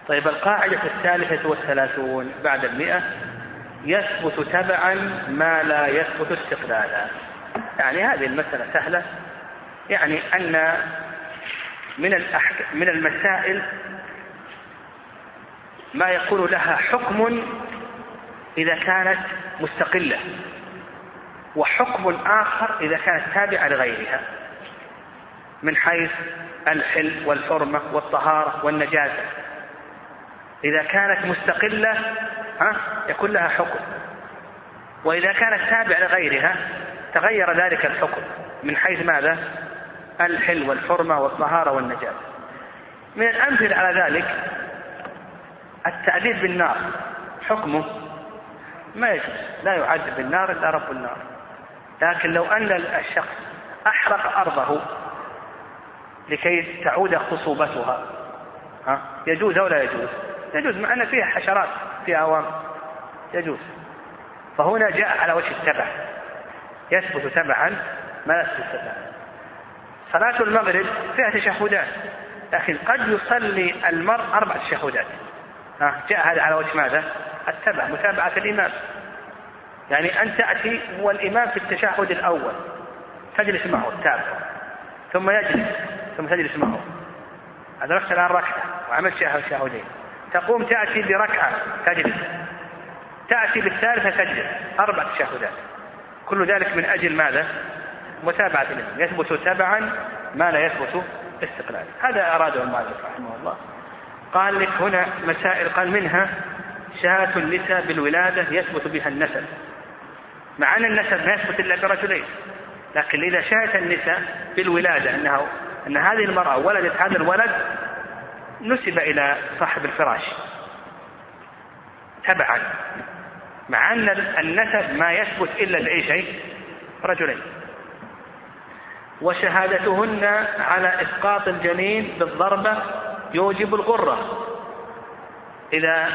طيب القاعدة الثالثة والثلاثون بعد المئة. يثبت تبعا ما لا يثبت استقلالا. يعني هذه المسألة سهلة. يعني أن من. من المسائل ما يكون لها حكم إذا كانت مستقلة وحكم آخر إذا كانت تابعة لغيرها من حيث الحل والحرمة والطهارة والنجاسة إذا كانت مستقلة ها يكون لها حكم وإذا كانت تابعة لغيرها تغير ذلك الحكم من حيث ماذا؟ الحل والحرمة والطهارة والنجاسة من الأمثلة على ذلك التعذيب بالنار. حكمه ما يجوز لا يعذب بالنار إلا رب النار. لكن لو أن الشخص أحرق أرضه لكي تعود خصوبتها ها يجوز أو لا يجوز؟ يجوز مع أن فيها حشرات فيها أوام يجوز. فهنا جاء على وجه التبع. يثبت تبعا ما يثبت تبعا. صلاة المغرب فيها تشهدات لكن قد يصلي المرء أربع تشهدات. جاء هذا على وجه ماذا؟ التبع متابعة الإمام. يعني أن تأتي والإمام في التشهد الأول تجلس معه تتابع. ثم يجلس ثم تجلس معه. أدركت الآن ركعة وعملت شهودين تقوم تأتي بركعة تجلس. تأتي بالثالثة تجلس. أربع تشهدات. كل ذلك من أجل ماذا؟ متابعة الإمام يثبت تبعا ما لا يثبت استقلالا. هذا أراده المؤلف رحمه الله. قال لك هنا مسائل قال منها شهادة النساء بالولادة يثبت بها النسب. مع أن النسب ما يثبت إلا برجلين لكن إذا شهدت النساء بالولادة أنها أن هذه المرأة ولدت هذا الولد نسب إلى صاحب الفراش. تبعا. مع أن النسب ما يثبت إلا بأي شيء رجلين. وشهادتهن على إسقاط الجنين بالضربة يوجب الغرة. إذا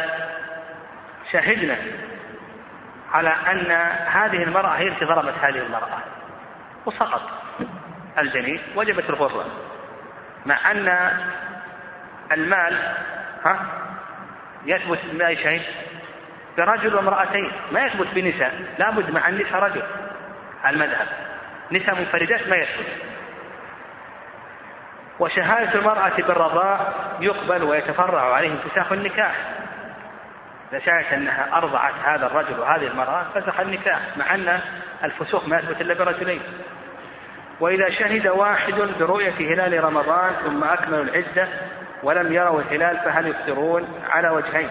شهدنا على أن هذه المرأة هي التي ضربت هذه المرأة وسقط الجنين وجبت الغرة. مع أن المال ها يثبت بأي شيء برجل وامرأتين ما يثبت بنساء لابد مع النساء رجل المذهب. نساء منفردات ما يثبت وشهادة المرأة بالرضاع يقبل ويتفرع عليه انفساخ النكاح. إذا أنها أرضعت هذا الرجل وهذه المرأة فسخ النكاح مع أن الفسوق ما يثبت إلا برجلين. وإذا شهد واحد برؤية هلال رمضان ثم أكملوا العدة ولم يروا الهلال فهل يفطرون على وجهين؟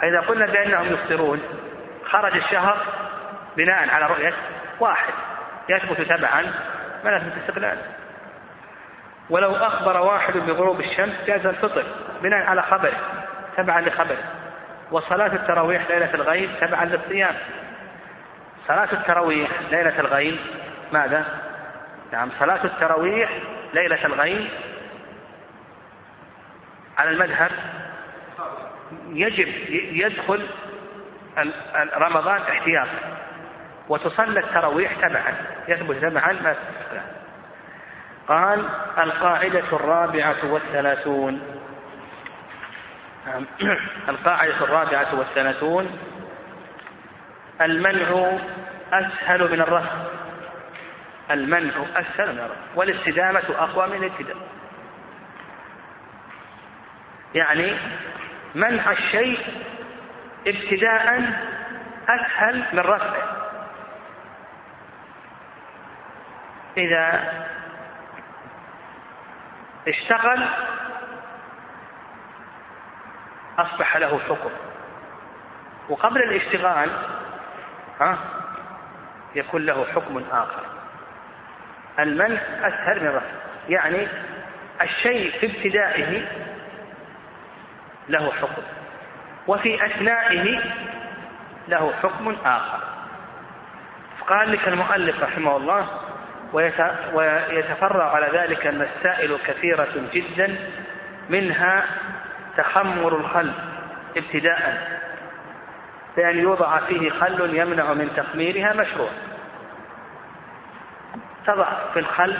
فإذا قلنا بأنهم يفطرون خرج الشهر بناء على رؤية واحد. يثبت تبعا ما يثبت استقلالا. ولو أخبر واحد بغروب الشمس جاز الفطر بناء على خبره تبعا لخبره وصلاة التراويح ليلة الغيب تبعا للصيام. صلاة التراويح ليلة الغيب ماذا؟ نعم صلاة التراويح ليلة الغيب على المذهب يجب يدخل رمضان احتياطا. وتصلى التراويح تبعا يثبت تبعا ما قال القاعدة الرابعة والثلاثون. نعم. القاعدة الرابعة والثلاثون. المنع أسهل من الرفض. المنع أسهل من الرفض. والاستدامة أقوى من الابتداء. يعني منع الشيء ابتداء أسهل من رفعه إذا اشتغل أصبح له حكم. وقبل الاشتغال ها يكون له حكم آخر. المنع أسهل من الرفع يعني الشيء في ابتدائه له حكم وفي أثنائه له حكم آخر. قال لك المؤلف رحمه الله ويتفرع على ذلك المسائل كثيرة جدا منها تخمر الخل ابتداء. بأن يوضع فيه خل يمنع من تخميرها مشروع. تضع في الخل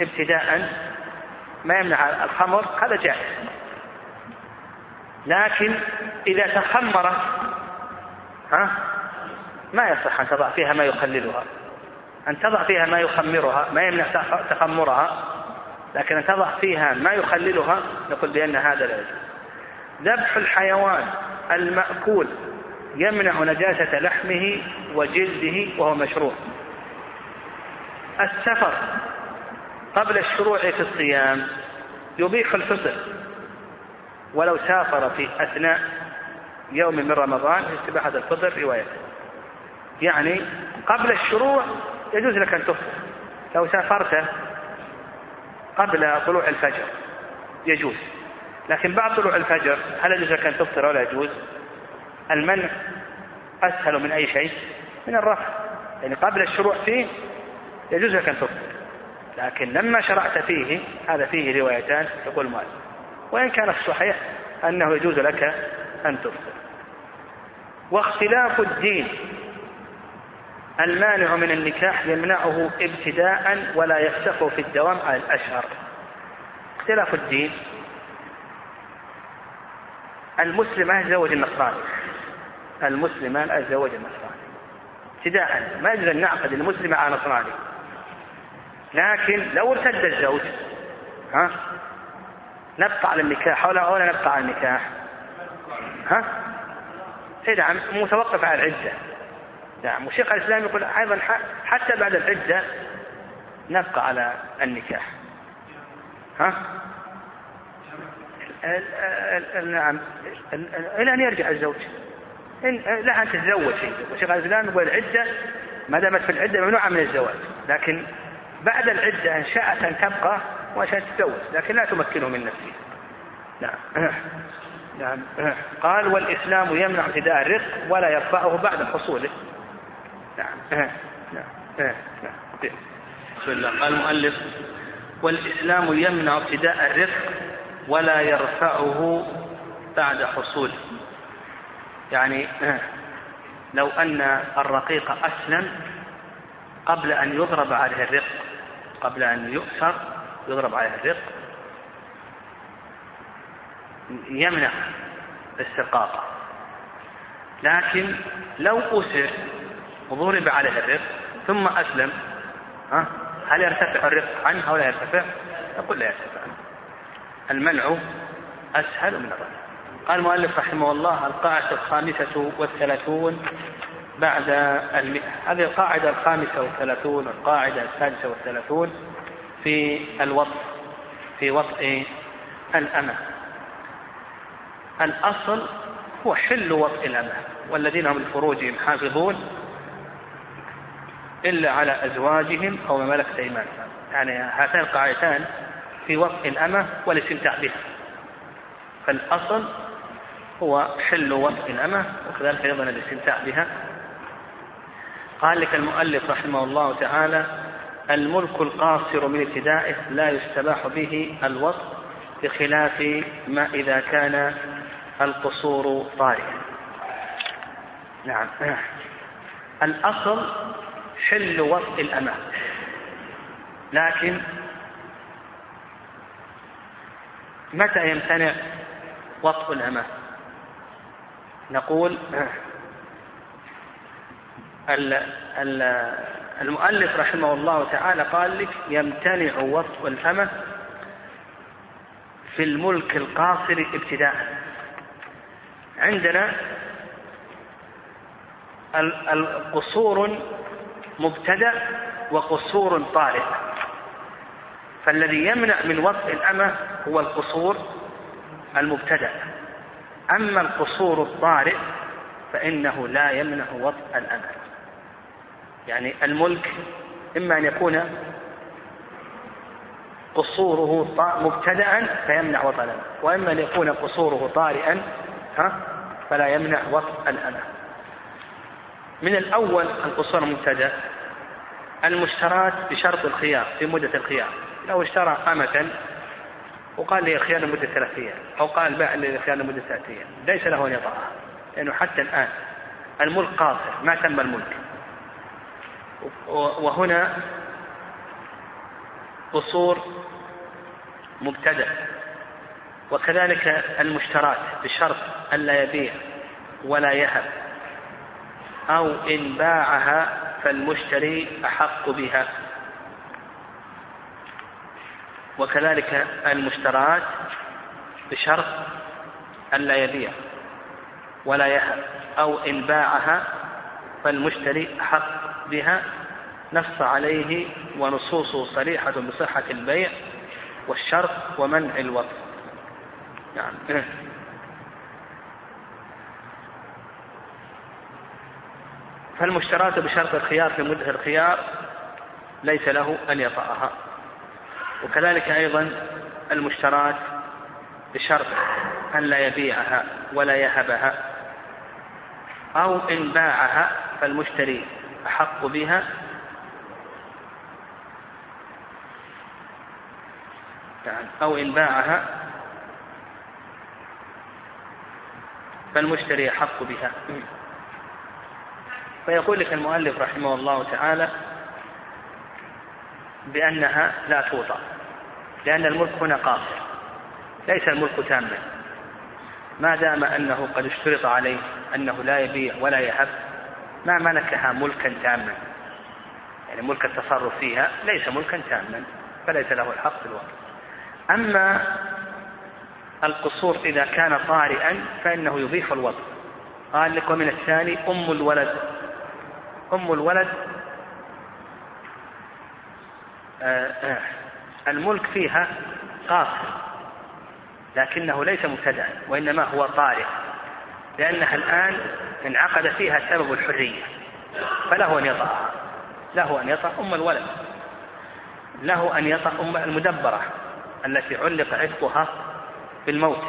ابتداء ما يمنع الخمر هذا جائز. لكن إذا تخمرت ها؟ ما يصح أن تضع فيها ما يخللها. أن تضع فيها ما يخمرها ما يمنع تخمرها لكن أن تضع فيها ما يخللها نقول بأن هذا لا يجوز. ذبح الحيوان المأكول يمنع نجاسة لحمه وجلده وهو مشروع. السفر قبل الشروع في الصيام يبيح الفطر ولو سافر في أثناء يوم من رمضان استباحة الفطر رواية. يعني قبل الشروع يجوز لك أن تفطر لو سافرت قبل طلوع الفجر يجوز. لكن بعد طلوع الفجر هل يجوز لك أن تفطر ولا يجوز؟ المنع أسهل من أي شيء؟ من الرفع. يعني قبل الشروع فيه يجوز لك أن تفطر. لكن لما شرعت فيه هذا فيه روايتان يقول مال وإن كان الصحيح أنه يجوز لك أن تفطر. واختلاف الدين. المانع من النكاح يمنعه ابتداء ولا يفتح في الدوام على الأشهر. اختلاف الدين. المسلم ما يتزوج النصراني. المسلم لا يتزوج النصراني. ابتداء. ما يجوز أن نعقد المسلم على نصراني. لكن لو ارتد الزوج ها؟ نبقى على النكاح ولا ولا نبقى على النكاح. ها؟ اي نعم متوقف على العدة. نعم وشيخ الإسلام يقول أيضا حتى بعد العدة نبقى على النكاح. ها؟ نعم إلى أن يرجع الزوج. إن لا ان تتزوج وشيخ الإسلام يقول العدة ما دامت في العدة ممنوعة من الزواج. لكن بعد العدة إن شاءت أن تبقى وشاءت تتزوج. لكن لا تمكنه من نفسه. نعم. نعم. قال والإسلام يمنع ابتداء الرزق ولا يرفعه بعد حصوله. نعم. نعم. نعم. بسم الله. قال المؤلف والإسلام يمنع ابتداء الرزق ولا يرفعه بعد حصوله. يعني لو أن الرقيق أسلم قبل أن يضرب عليه الرق قبل أن يؤسر يضرب عليه الرق يمنع استرقاقه. لكن لو أسر وضرب عليه الرق ثم أسلم. ها؟ هل يرتفع الرق عنه أو لا يرتفع؟ نقول لا يرتفع المنع أسهل من الرفع. قال المؤلف رحمه الله القاعدة الخامسة والثلاثون بعد المئة هذه القاعدة الخامسة والثلاثون والقاعدة السادسة والثلاثون في الوطء في وطء الأمة. الأصل هو حل وطء الأمة والذين هم لفروجهم حافظون. إلا على أزواجهم أو ما ملكت أيمانهم. يعني هاتان القاعدتان في وطء الأمة والاستمتاع بها فالأصل هو حل وطء الأمة وكذلك أيضا الاستمتاع بها قال لك المؤلف رحمه الله تعالى الملك القاصر من ابتدائه لا يستباح به الوصف بخلاف ما إذا كان القصور طارئا. نعم. الأصل حل وطء الأمام. لكن متى يمتنع وطء الأمام؟ نقول المؤلف رحمه الله تعالى قال لك يمتنع وصف الأمة في الملك القاصر ابتداء. عندنا القصور مبتدأ وقصور طارئ. فالذي يمنع من وصف الأمة هو القصور المبتدأ. أما القصور الطارئ فإنه لا يمنع وطء الأمة. يعني الملك إما أن يكون قصوره مبتدأ فيمنع وطء الأمة. وإما أن يكون قصوره طارئا ها فلا يمنع وطء الأمة. من الأول القصور المبتدأ المشترات بشرط الخيار في مدة الخيار. لو اشترى أمة وقال لي الخيار لمدة ثلاثة أيام أو قال باع لي الخيار لمدة ثلاثة أيام ليس له أن يطأها لأنه حتى الآن الملك قاصر ما تم الملك. وهنا قصور مبتدأ. وكذلك المشترات بشرط ألا يبيع ولا يهب. أو إن باعها فالمشتري أحق بها. وكذلك المشترات بشرط ألا يبيع ولا يهب أو إن باعها فالمشتري أحق بها. نص عليه ونصوصه صريحة بصحة البيع والشرط ومنع الوطن نعم. فالمشترات بشرط الخيار في مدة الخيار ليس له أن يطأها. وكذلك أيضا المشترات بشرط أن لا يبيعها ولا يهبها أو إن باعها فالمشتري أحق بها. أو إن باعها فالمشتري أحق بها. فيقول لك المؤلف رحمه الله تعالى بأنها لا توطى لأن الملك هنا قاصر ليس الملك تاما ما دام أنه قد اشترط عليه أنه لا يبيع ولا يهب ما ملكها ملكا تاما يعني ملك التصرف فيها ليس ملكا تاما فليس له الحق في الوقت أما القصور إذا كان طارئا فإنه يضيف الوضع. قال لك ومن الثاني أم الولد. أم الولد. آه آه. الملك فيها قاصر لكنه ليس مبتدأ وإنما هو طارئ لأنها الآن انعقد فيها سبب الحرية. فله أن يطأها له أن يطأ أم الولد. له أن يطأ أم المدبرة التي علق عتقها بالموت.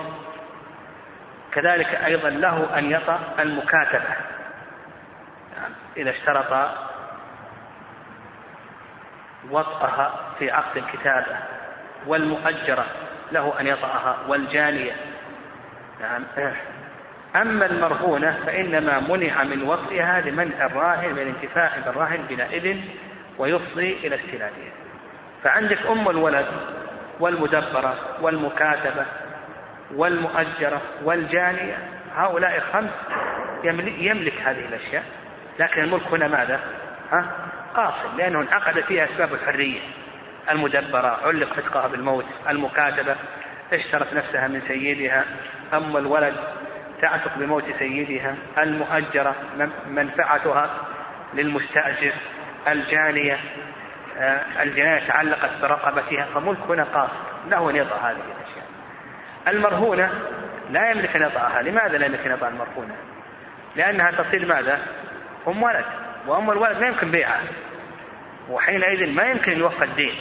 كذلك أيضا له أن يطأ المكاتبة. إذا اشترط وطأها في عقد الكتابة والمؤجرة له أن يطأها والجانية. نعم. أما المرهونة فإنما منع من وطئها لمنع الراهن من الانتفاع بالراهن بلا إذن ويفضي إلى استلامها فعندك أم الولد والمدبرة والمكاتبة والمؤجرة والجانية هؤلاء خمس يملك هذه الأشياء. لكن الملك هنا ماذا؟ ها؟ قاصر لأنه انعقد فيها أسباب الحرية. المدبرة علق فتقها بالموت. المكاتبة اشترت نفسها من سيدها. أما الولد تعتق بموت سيدها. المؤجرة منفعتها للمستأجر. الجانية آه، الجناية تعلقت برقبتها. فملك هنا قاصر له أن يطأ هذه الأشياء. المرهونة لا يملك أن يطأها لماذا لا يملك أن يطأ المرهونة؟ لأنها تصير ماذا؟ أم ولد وأم الولد لا يمكن بيعها. وحينئذ ما يمكن يوفى الدين.